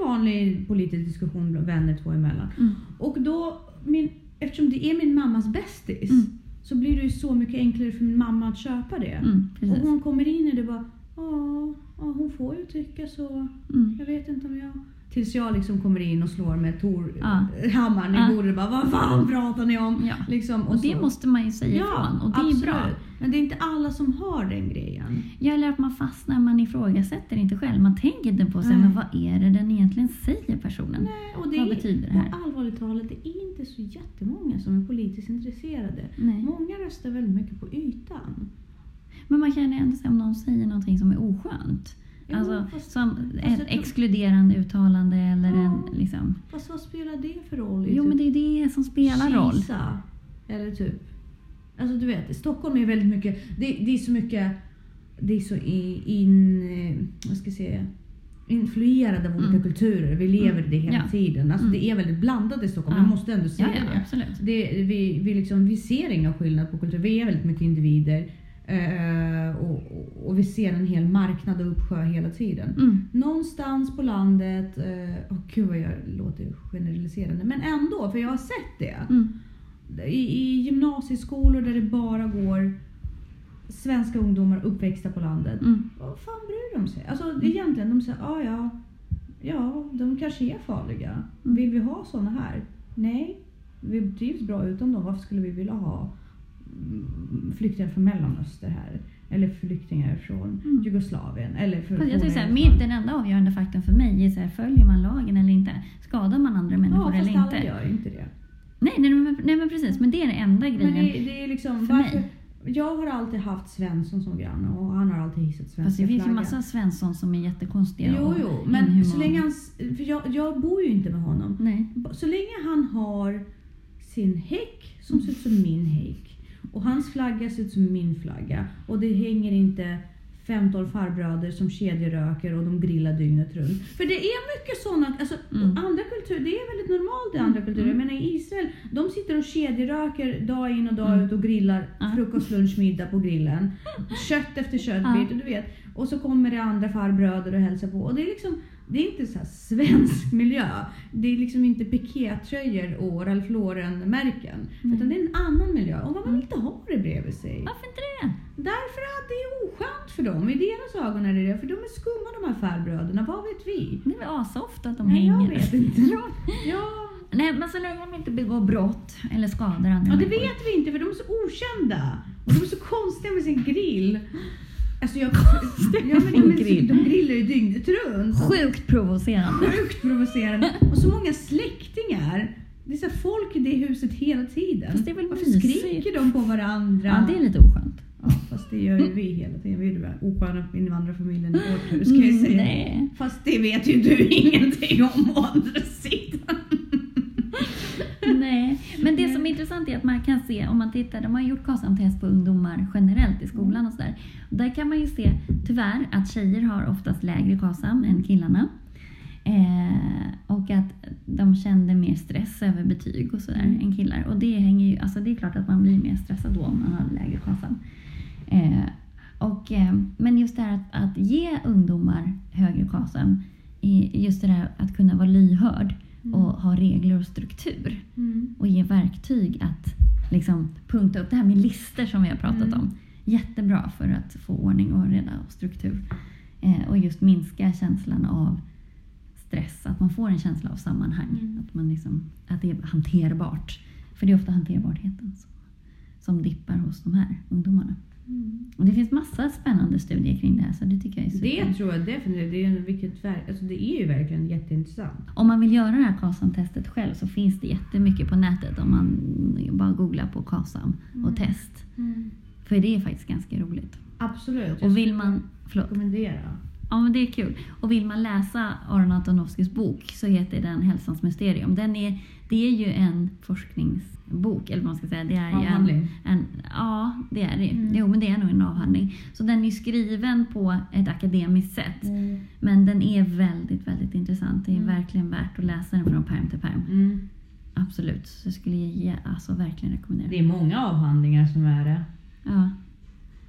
en vanlig politisk diskussion vänner två emellan. Mm. Och då, min, eftersom det är min mammas bästis, så blir det ju så mycket enklare för min mamma att köpa det. Och hon kommer in i det bara, ja, ja, hon får ju tycka så. Mm. Jag vet inte om jag... Tills jag liksom kommer in och slår med Tor, Ja. hammaren i Ja. bordet och bara Vad fan pratar ni om? Ja. Liksom, Och det så. måste man ju säga ifrån och det absolut. är bra. Men det är inte alla som har den grejen. Ja, eller att man fastnar, man ifrågasätter inte själv. Man tänker inte på sig, Nej. men vad är det den egentligen säger personen? Nej, och det Vad är, betyder det här? Och allvarligt talat, det är inte så jättemånga som är politiskt intresserade. Nej. Många röstar väldigt mycket på ytan. Men man ju ändå om någon säger någonting som är oskönt. Jo, Alltså fast- som ett exkluderande uttalande eller Ja. en liksom... Fast vad spelar det för roll? i Jo typ men det är det som spelar roll. Kisa, Eller typ. Alltså du vet, Stockholm är väldigt mycket, det, det är så mycket, det är så in, eh, vad ska jag säga, influerad av olika Mm. kulturer. Vi lever i det hela Ja. tiden. Alltså Mm. det är väldigt blandat i Stockholm, Ja. jag måste ändå säga Ja, ja, det. absolut. det vi, vi, liksom, vi ser inga skillnad på kultur, vi är väldigt mycket individer. Eh, och, och, vi ser en hel marknad och uppsjö hela tiden. Mm. Någonstans på landet, eh, oh, gud vad jag låter generaliserande, men ändå, för jag har sett det. Mm. I, I gymnasieskolor där det bara går svenska ungdomar uppväxta på landet. Mm. Vad fan bryr de sig? Alltså egentligen, de säger ah, ja, ja, de kanske är farliga. Mm. Vill vi ha såna här? Nej, vi trivs bra utan dem. Varför skulle vi vilja ha mm, flyktingar från Mellanöstern här? Eller flyktingar från Mm. Jugoslavien? Eller för, Fast jag tycker såhär, min, den enda avgörande faktorn för mig är såhär, följer man lagen eller inte? Skadar man andra människor Ja, fast eller alla inte? gör ju inte det. Nej, nej, men, nej men precis, men det är den enda grejen. Men det, det är liksom, för varför, mig. Jag har alltid haft Svensson som granne och han har alltid hissat svenska Fast det finns ju massa Svensson som är jättekonstiga Jo, jo, men inhumana. så länge han... För jag, jag bor ju inte med honom. Nej. Så länge han har sin häck som ser ut som min häck och hans flagga ser ut som min flagga och det hänger inte 15 farbröder som kedjeröker och de grillar dygnet runt. För det är mycket sådana, alltså Mm. andra kulturer, det är väldigt normalt i andra Mm, kulturer. Mm. menar i Israel, de sitter och kedjeröker dag in och dag Mm. ut och grillar frukost, lunch, middag på grillen. Kött efter köttbit, Ja. och du vet. Och så kommer det andra farbröder och hälsar på. Och det är liksom, det är inte så svensk miljö. Det är liksom inte pikétröjor och Ralph Lauren-märken. Mm. Utan det är en annan miljö. Och man vill inte ha det bredvid sig. Varför inte det? Därför att det är oskönt för dem. I deras ögon är det det. För de är skumma de här farbröderna. Vad vet vi? Det är väl asofta att de Nej, jag hänger. vet inte. Ja, Nej, men så länge de inte begår brott eller skadar andra ja det människor. vet vi inte för de är så okända. Och de är så konstiga med sin grill. Alltså jag, ja, men Grill. så- de grillar ju dygnet runt. Sjukt provocerande. Sjukt provocerande. Och så många släktingar. Det är så folk i det huset hela tiden. Fast det är väl Varför mysigt? skriker de på varandra? Ja, det är lite oskönt. Ja, fast det gör ju vi hela tiden. Vi är den osköna invandrarfamiljen i vårt hus kan jag Mm, säga. nej. Fast det vet ju du ingenting om å andra sidan. Nej, men det som är intressant är att man kan se, om man tittar, de har gjort KASAM-test på ungdomar generellt i skolan och sådär. Där kan man ju se, tyvärr, att tjejer har oftast lägre KASAM än killarna. Eh, och att de kände mer stress över betyg och sådär Mm. än killar. Och det hänger ju, alltså det är klart att man blir mer stressad då om man har lägre KASAM. Eh, och, eh, men just det här att, att ge ungdomar högre KASAM, just det där att kunna vara lyhörd och ha regler och struktur Mm. och ge verktyg att liksom punkta upp det här med lister som vi har pratat Mm. om. Jättebra för att få ordning och reda och struktur. Eh, och just minska känslan av stress, att man får en känsla av sammanhang. Mm. Att, man liksom, att det är hanterbart. För det är ofta hanterbarheten som, som dippar hos de här ungdomarna. Mm. Och det finns massa spännande studier kring det här så det tycker jag är super. Det tror jag definitivt. Det är, en, vilket, alltså det är ju verkligen jätteintressant. Om man vill göra det här KASAM-testet själv så finns det jättemycket på nätet om man bara googlar på KASAM och Mm. test. För det är faktiskt ganska roligt. Absolut. Och vill man... Förlåt. rekommendera. Ja, men det är kul. Och vill man läsa Aron Antonovskys bok så heter den Hälsans mysterium. Den är, det är ju en forskningsbok, eller vad man ska säga. Det är ju en, Avhandling. en, ja, det är det. Mm. Jo, men det är nog en avhandling. Så den är skriven på ett akademiskt sätt. Mm. Men den är väldigt, väldigt intressant. Det är Mm. verkligen värt att läsa den från pärm till pärm. Mm. Absolut. Så jag skulle alltså, verkligen rekommendera. Det är många avhandlingar som är det. Ja.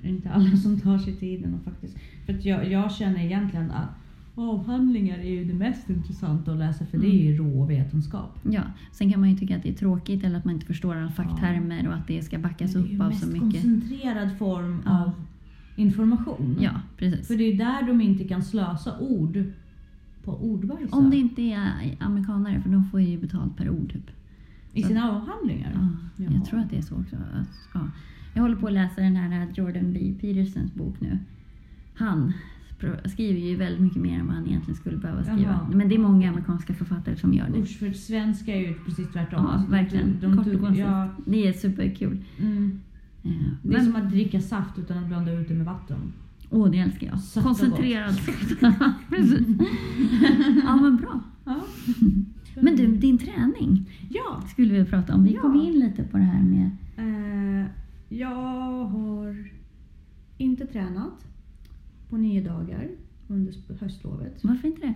Det är inte alla som tar sig tiden och faktiskt... För att jag, jag känner egentligen att avhandlingar är ju det mest intressanta att läsa för det är ju rå vetenskap. ja. Sen kan man ju tycka att det är tråkigt eller att man inte förstår alla facktermer och att det ska backas det är ju upp av mest så mycket. koncentrerad form Ja. av information. Ja, precis. För det är där de inte kan slösa ord på ordvalsar. Om det inte är amerikanare, för de får ju betalt per ord. Typ. I sina avhandlingar? Ja, jag tror att det är så också. Att, ja. Jag håller på att läsa den här Jordan B. Petersons bok nu. Han skriver ju väldigt mycket mer än vad han egentligen skulle behöva skriva. Jaha. Men det är många amerikanska författare som gör det. Usch, för svenska är ju precis tvärtom. Ja, Alltså, verkligen. De, de, Kort och koncist. ja, Det är superkul. mm. Eh, Det är Men, som att dricka saft utan att blanda ut det med vatten. åh, det älskar jag. Och Koncentrerad saft. Ja, men bra. Ja. Men du, din träning Ja. skulle vi prata om. Vi Ja. kom in lite på det här med... Eh, jag har inte tränat på nio dagar under höstlovet. Varför inte det?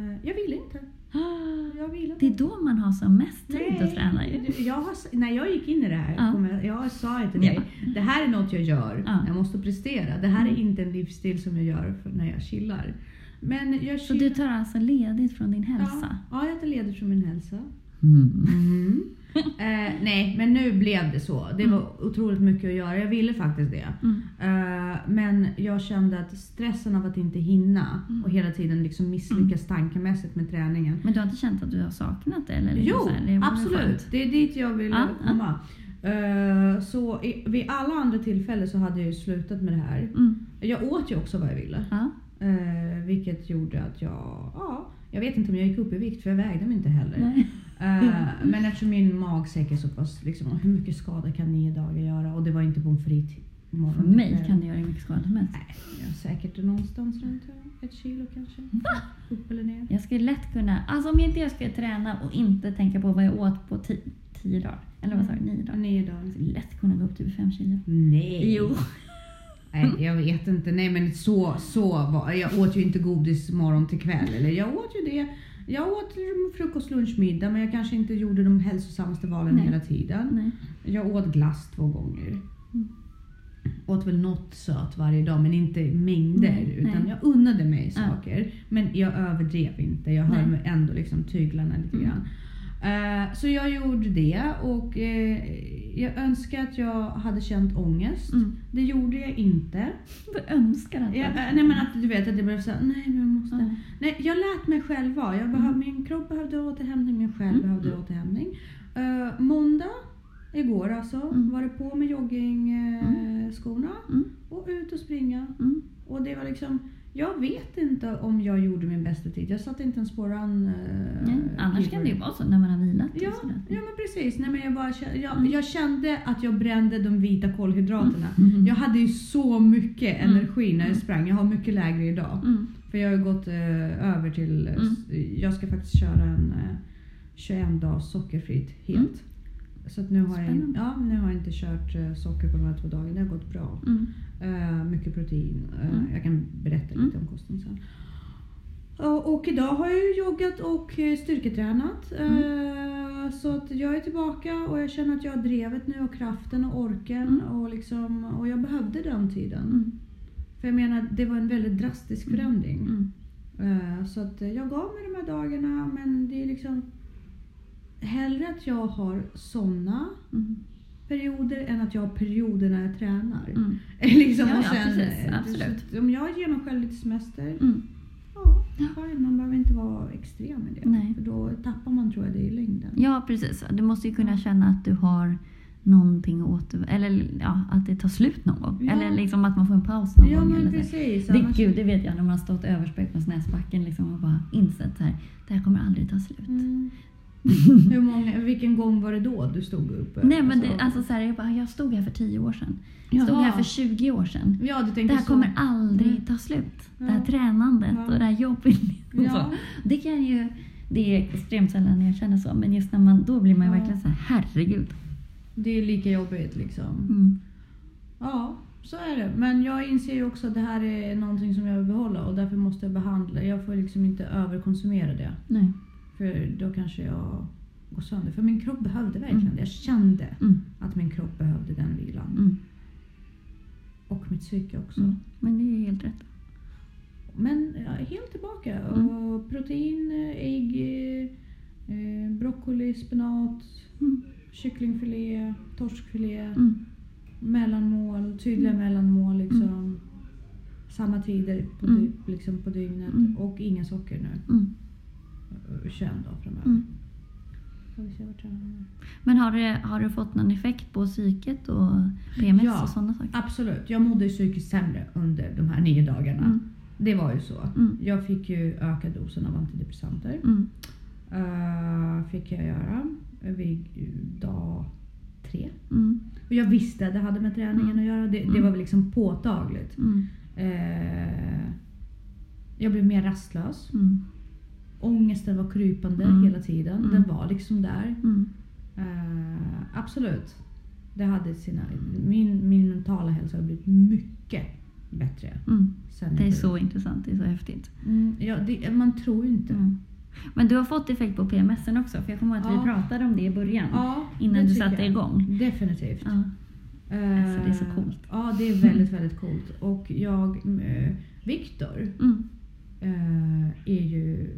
Eh, jag ville inte. Jag ville Det är då man har som mest tid att träna ju. jag har, när jag gick in i det här, Ja. jag, jag sa ju till Ja. dig, det här är något jag gör, Ja. jag måste prestera. Det här är Mm. inte en livsstil som jag gör när jag chillar. Men jag Så du tar alltså ledigt från din hälsa? Ja, ja, jag tar ledigt från min hälsa. Mm. Eh, nej, men nu blev det så. Det var otroligt mycket att göra. Jag ville faktiskt det. Mm. Eh, men jag kände att stressen av att inte hinna Mm. och hela tiden liksom misslyckas tankemässigt med träningen. Men du har inte känt att du har saknat det? Eller Jo, så här, det absolut. Det är dit jag vill ja. komma. Eh, så i, vid alla andra tillfällen så hade jag ju slutat med det här. Mm. Jag åt ju också vad jag ville. Ja. Eh, vilket gjorde att jag, ja, jag vet inte om jag gick upp i vikt för jag vägde mig inte heller. Nej. Eh, men eftersom min magsäck är så pass, liksom, hur mycket skada kan nio dagar göra? Och det var inte pommes morgon För mig kväll. kan det göra hur mycket skada som helst. Nej, jag säkert någonstans runt ett kilo kanske. Upp eller ner. Jag skulle lätt kunna, alltså om jag inte jag ska träna och inte tänka på vad jag åt på ti- tio dagar, eller vad sa du, nio dagar? Nio Jag dagar. skulle lätt kunna gå upp till fem kilo. Nej. Jo. Nej, jag vet inte. Nej, men så, så var Jag åt ju inte godis morgon till kväll. Eller jag åt ju det. Jag åt frukost, lunch, middag, men jag kanske inte gjorde de hälsosammaste valen Nej. hela tiden. Nej. Jag åt glass två gånger. Mm. Åt väl något sött varje dag, men inte mängder. Nej, utan nej. jag unnade mig Ja. saker. Men jag överdrev inte. Jag höll mig ändå liksom tyglarna lite Mm. grann. Eh, så jag gjorde det och eh, jag önskar att jag hade känt ångest. Mm. Det gjorde jag inte. Jag önskar att Jag, eh, nej men att du vet att jag blev såhär, nej men jag måste. Ja. Nej, jag lät mig själv vara. Jag behöv, Mm. Min kropp behövde återhämtning, min själ Mm. behövde återhämtning. Uh, måndag, igår alltså, Mm. var det på med joggingskorna skorna Mm. och ut och springa. Mm. Och det var liksom, jag vet inte om jag gjorde min bästa tid. Jag satte inte ens på run. Uh, Nej, annars kan det ju vara så när man har vilat. Ja, ja men precis. Nej, men jag, bara, jag, Mm. jag kände att jag brände de vita kolhydraterna. Mm. Jag hade ju så mycket Mm. energi när jag sprang. Jag har mycket lägre idag. Mm. För jag har gått eh, över till... eh, Mm. Jag ska faktiskt köra en eh, 21 dags sockerfritt helt. Så nu har, jag, ja, nu har jag inte kört eh, socker på de här två dagarna. Det har gått bra. Mm. Eh, mycket protein. Eh, Mm. Jag kan berätta Mm. lite om kosten sen. Och, och idag har jag joggat och styrketränat. Eh, så att jag är tillbaka och jag känner att jag har drevet nu och kraften och orken. Mm. Och, liksom, och jag behövde den tiden. Mm. För jag menar, det var en väldigt drastisk Mm. förändring. Mm. Så att jag gav mig de här dagarna men det är liksom hellre att jag har såna Mm. perioder än att jag har perioder när jag tränar. Mm. liksom, Ja, ja, sen, precis. Absolut. Om jag ger mig själv lite semester, Mm. ja, fine, man behöver inte vara extrem med det. Nej. För då tappar man tror jag det i längden. Ja, precis. Du måste ju kunna känna att du har någonting att åter... Eller ja, att det tar slut någon gång. Ja. Eller liksom att man får en paus någon Ja gång. men eller så. precis. Det, annars- gud, det vet jag när man har stått överspäkt på Snäsbacken liksom och bara insett så här, det här kommer aldrig ta slut. Mm. Hur många, vilken gång var det då du stod upp? Nej men det, alltså så här, jag, bara, jag stod här för 10 år sedan. Jag stod här för 20 år sedan. Ja, du Det här så. kommer aldrig Mm. ta slut. Det Ja. här tränandet Ja. och det här jobbet. Ja. Det kan ju... Det är extremt sällan jag känner så, men just när man, då blir man ju Ja. verkligen så här, herregud. Det är lika jobbigt liksom. Mm. Ja, så är det. Men jag inser ju också att det här är någonting som jag vill behålla och därför måste jag behandla. Jag får liksom inte överkonsumera det. Nej. För då kanske jag går sönder. För min kropp behövde verkligen Mm. det. Jag kände Mm. att min kropp behövde den vilan. Mm. Och mitt psyke också. Mm. Men det är helt rätt. Men ja, helt tillbaka. Mm. Och protein, ägg, eh, broccoli, spenat, Mm. kycklingfilé, torskfilé. Mm. mellanmål, tydliga mellanmål liksom. Samma tider på, Mm. dy- liksom på dygnet Mm. och inga socker nu. 21 dagar framöver. Mm. Men har du, har du fått någon effekt på psyket och PMS Ja. och sådana saker? Absolut, jag mådde psykiskt sämre under de här nio dagarna. Mm. Det var ju så. Mm. Jag fick ju öka dosen av antidepressanter. Mm. Eh, fick jag göra vid dag tre. Mm. Och jag visste att det hade med träningen Mm. att göra. Det, det Mm. var väl liksom påtagligt. Mm. Eh, jag blev mer rastlös. Ångesten var krypande Mm. hela tiden. Mm. Den var liksom där. Mm. Eh, absolut. Det hade sina, min, min mentala hälsa har blivit mycket bättre. Mm. Det är så intressant, det är så häftigt. Mm, ja, det, man tror ju inte. Mm. Men du har fått effekt på PMSen också, för jag kommer ihåg att Ja. vi pratade om det i början. Ja, Innan du satte jag. igång. Definitivt. Ja. Eh, Alltså, det är så coolt. Ja, det är väldigt, väldigt coolt. Och jag, eh, Viktor, eh, är ju...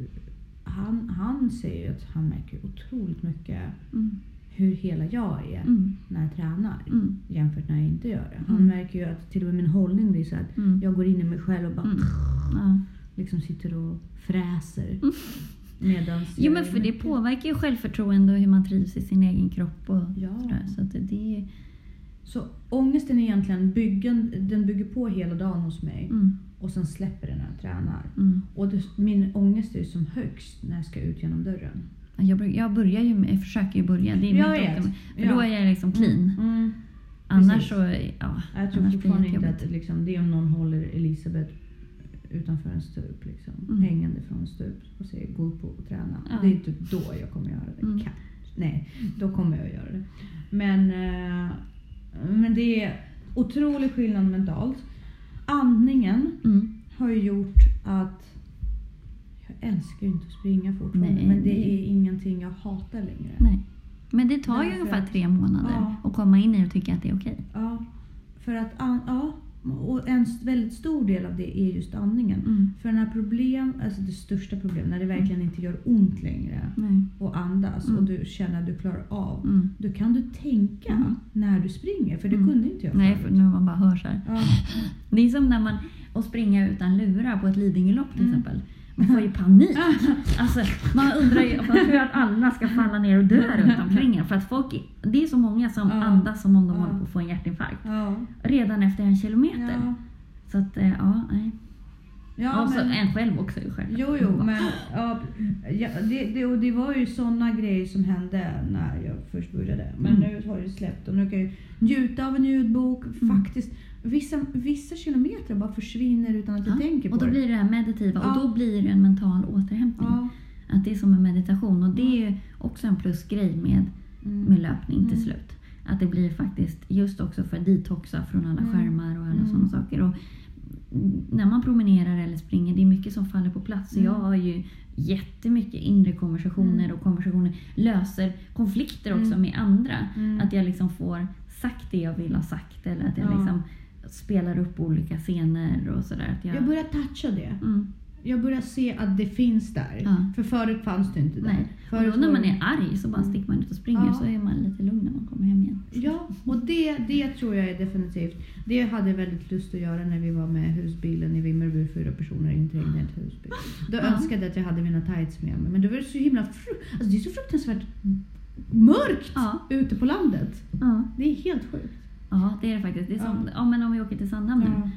Han, han säger ju att han märker otroligt mycket Mm. hur hela jag är Mm. när jag tränar. Mm. Jämfört när jag inte gör det. Han Mm. märker ju att till och med min hållning blir så att Mm. jag går in i mig själv och bara. Ja. liksom sitter och fräser. Medans Jo men för det påverkar ju självförtroende och hur man trivs i sin egen kropp och Ja. sådär. Så att det. Så ångesten är egentligen byggen, den bygger på hela dagen hos mig. Mm. Och sen släpper den när jag tränar. Mm. Och det, min ångest är som högst när jag ska ut genom dörren. Jag, jag börjar ju jag försöker ju börja. Det är Jag vet. optimum. För Ja. då är jag liksom clean. Mm. Annars Precis. så, ja. Jag tror fortfarande det inte jobbigt. att liksom, det är om någon håller Elisabeth utanför en stup. Liksom, Mm. Hängande från en stup och säger gå upp och träna. Ja. Det är inte då jag kommer göra det. Mm. Nej, då kommer jag göra det. Men, eh, men det är otrolig skillnad mentalt. Andningen Mm. har ju gjort att jag älskar ju inte att springa fortfarande. Nej, men det det- är ingenting jag hatar längre. Nej. Men det tar ju Därför ungefär att- tre månader Ja. att komma in i och tycka att det är okej. Ja, för att ja, och en väldigt stor del av det är just andningen. Mm. För när problem, alltså det största problemet, när det verkligen inte gör ont längre Nej. och andas Mm. och du känner att du klarar av. Mm. Då kan du tänka Mm. när du springer, för det Mm. kunde inte jag Nej, förut. för när man bara hör så här. Ja, Det är som när man och springa utan lurar på ett Lidingölopp till Mm. exempel. Man får ju panik. Alltså, man undrar ju, man tror ju att alla ska falla ner och dö runt omkring en. För att folk, det är så många som andas som om de håller på att få en hjärtinfarkt. Redan efter en kilometer. Så att, eh, ja, nej. ja och så men, en själv också ju själv. Jo, jo, men ja, det, det, och det var ju sådana grejer som hände när jag först började. Men Mm. nu har det släppt och nu kan jag njuta av en ljudbok. Mm. Faktiskt, vissa, vissa kilometer bara försvinner utan att Ja, tänker på och då det. blir det det här meditativa Ja. och då blir det en mental återhämtning. ja. Att det är som en meditation och det är också en plusgrej med, Mm. med löpning till Mm. slut. Att det blir faktiskt just också för att detoxa från alla Mm. skärmar och alla Mm. sådana saker. Och när man promenerar eller springer, det är mycket som faller på plats. Så Mm. jag har ju jättemycket inre konversationer Mm. och konversationer löser konflikter också med andra. Att jag liksom får sagt det jag vill ha sagt eller att jag Ja. liksom spelar upp olika scener och sådär. Jag, Jag börjar toucha det. mm. Jag börjar se att det finns där. Ja. För förut fanns det inte där. Nej. Och Förut då när man är arg så bara Mm. sticker man ut och springer Ja. så är man lite lugn när man kommer hem igen. Ja, och det, det tror jag är definitivt. Det hade jag väldigt lust att göra när vi var med husbilen i Vimmerby, fyra personer inträngda i en husbil. Då Ja. önskade jag att jag hade mina tights med mig. Men det var så himla... Alltså det är så fruktansvärt mörkt Ja. ute på landet. Ja. Det är helt sjukt. Ja, det är det faktiskt. Det är som, Ja. ja. men om vi åker till Sandhamn nu. Ja.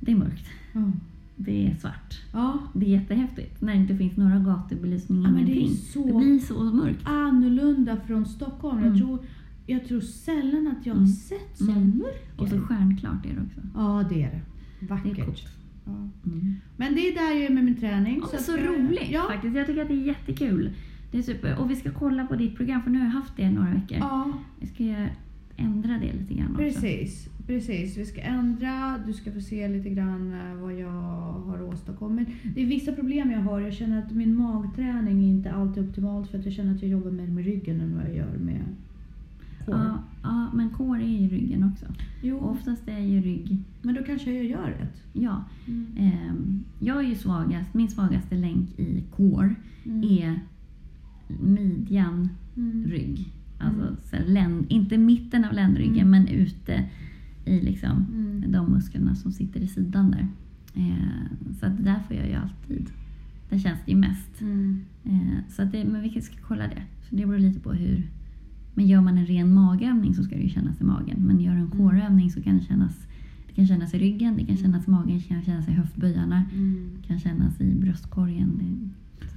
Det är mörkt. Ja. det är svart. Ja, Det är jättehäftigt när det inte finns några gatubelysning, Ja, men det ingenting. så- det blir så mörkt. annorlunda från Stockholm. Mm. Jag, tror, jag tror sällan att jag har Mm. sett så Mm. mörker. Och så stjärnklart är det också. Ja, det är det. Det är Vackert. coolt. Ja. Mm. Men det är där jag är med min träning. Ja, att, så eh, roligt Ja, faktiskt. Jag tycker att det är jättekul. Det är super. Och vi ska kolla på ditt program för nu har jag haft det några veckor. ja Jag ska göra- ändra det lite grann också. precis. Precis. Vi ska ändra. Du ska få se lite grann eh, vad jag har åstadkommit. Det är vissa problem jag har. Jag känner att min magträning är inte alltid optimalt för att jag känner att jag jobbar mer med ryggen än vad jag gör med core. Ja, ja, men core är ju ryggen också. Jo, Och oftast är ju rygg, men då kanske jag gör rätt. ja. Mm. Ehm, jag är ju svagast, min svagaste länk i core Mm. är midjan, Mm. rygg. Alltså Mm. inte mitten av ländryggen Mm. men ute i liksom Mm. de musklerna som sitter i sidan där. Eh, så att där får jag ju alltid, där känns det ju mest. Mm. Eh, så att det, men vi ska kolla det. Så det beror lite på hur. Men gör man en ren magövning så ska det ju kännas i magen. Men gör du en Mm. coreövning så kan det kännas det kan kännas i ryggen, det kan kännas i magen, det kan kännas i höftböjarna, Mm. det kan kännas i bröstkorgen.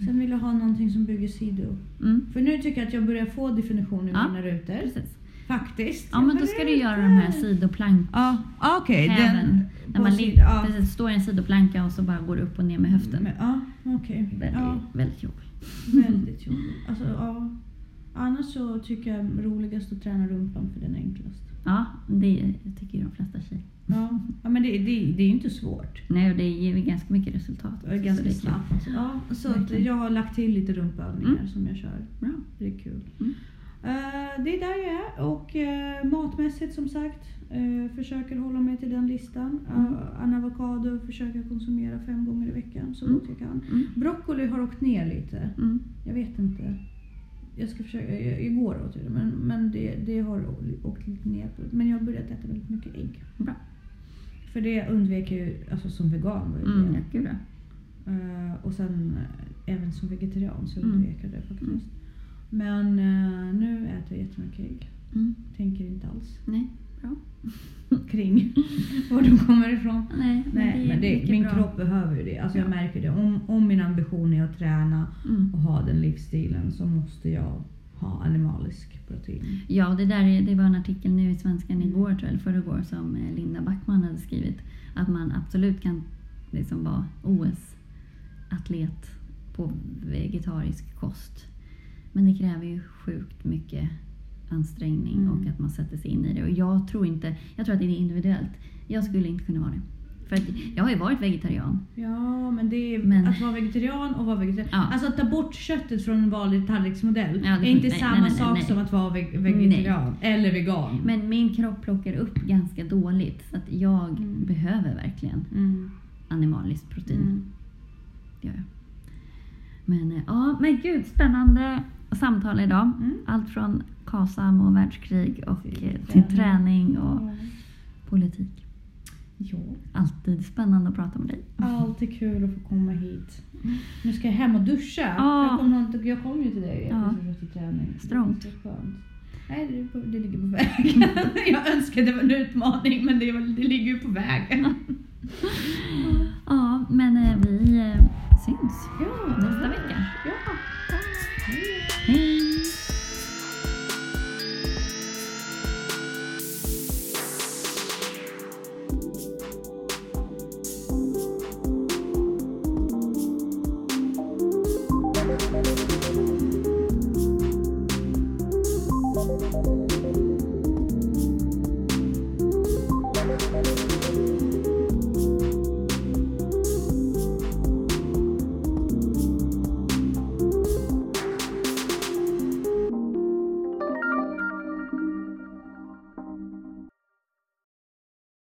Sen vill jag ha någonting som bygger sidor. mm, För nu tycker jag att jag börjar få definition i Ja, mina rutor. precis. Faktiskt. Ja men då ska du göra de här sidoplank Ja, ah, häven. När man ligger, ja. precis, står i en sidoplanka och så bara går upp och ner med höften. Men, Ja. Det är Ja, väldigt jobbigt. väldigt jobbigt. Alltså, ja. Annars så tycker jag roligast att träna rumpan för den är enklast. Ja, det tycker ju de flesta tjejer. Ja, ja men det, det, det är ju inte svårt. Nej, och det ger ganska mycket resultat. Också, ganska så snabbt. Ja, så Verkligen. jag har lagt till lite rumpövningar Mm. som jag kör. Bra. Det är kul. Mm. Eh, det är där jag är och uh, matmässigt som sagt eh, försöker hålla mig till den listan. Mm. Uh, en avokado försöker jag konsumera fem gånger i veckan så Mm. gott jag kan. Mm. Broccoli har åkt ner lite. Mm. Jag vet inte. Jag ska försöka, igår åt jag det men, men det, det har åkt lite ner. Men jag har börjat äta väldigt mycket ägg. Bra. För det undvek jag ju alltså som vegan. Var ju Mm, det. Eh, och sen eh, även som vegetarian så Mm. undvek jag det faktiskt. Mm. Men eh, nu äter jag jättemycket ägg. Mm. Tänker inte alls Nej, bra. kring var de kommer ifrån. Nej, Nej, men det, min bra. kropp behöver ju det. Alltså jag Ja. märker det. Om, om min ambition är att träna Mm. och ha den livsstilen så måste jag ha animalisk protein. Ja, det, där är, det var en artikel nu i Svenskan igår, tror jag, eller förrgår, som eh, Linda Backman hade skrivit. Att man absolut kan liksom vara OS-atlet på vegetarisk kost. Men det kräver ju sjukt mycket ansträngning Mm. och att man sätter sig in i det. Och jag tror inte, jag tror att det är individuellt. Jag skulle inte kunna vara det. För att jag har ju varit vegetarian. Ja, men det är Men- att vara vegetarian och vara vegetarian. Ja. Alltså att ta bort köttet från en vanlig tallriksmodell Ja, är inte nej, samma nej, nej, sak som att vara veg- vegetarian eller vegan. Men min kropp plockar upp ganska dåligt. Så att jag Mm. behöver verkligen Mm. animaliskt protein. Mm. Det gör jag. Men eh, ja, men gud, spännande samtal idag. Mm. Allt från KASAM och världskrig och Till eh, till träning. och politik. Ja. Alltid spännande att prata med dig. Alltid kul att få komma hit. Nu ska jag hem och duscha. Ja. Jag, kom, jag kom ju till dig Ja. till träning. Strångt. Nej, det, på, det ligger på väg. jag önskade det var en utmaning men det, det ligger ju på väg. Ja, men eh, vi eh, syns ja. nästa vecka. Ja. Hej.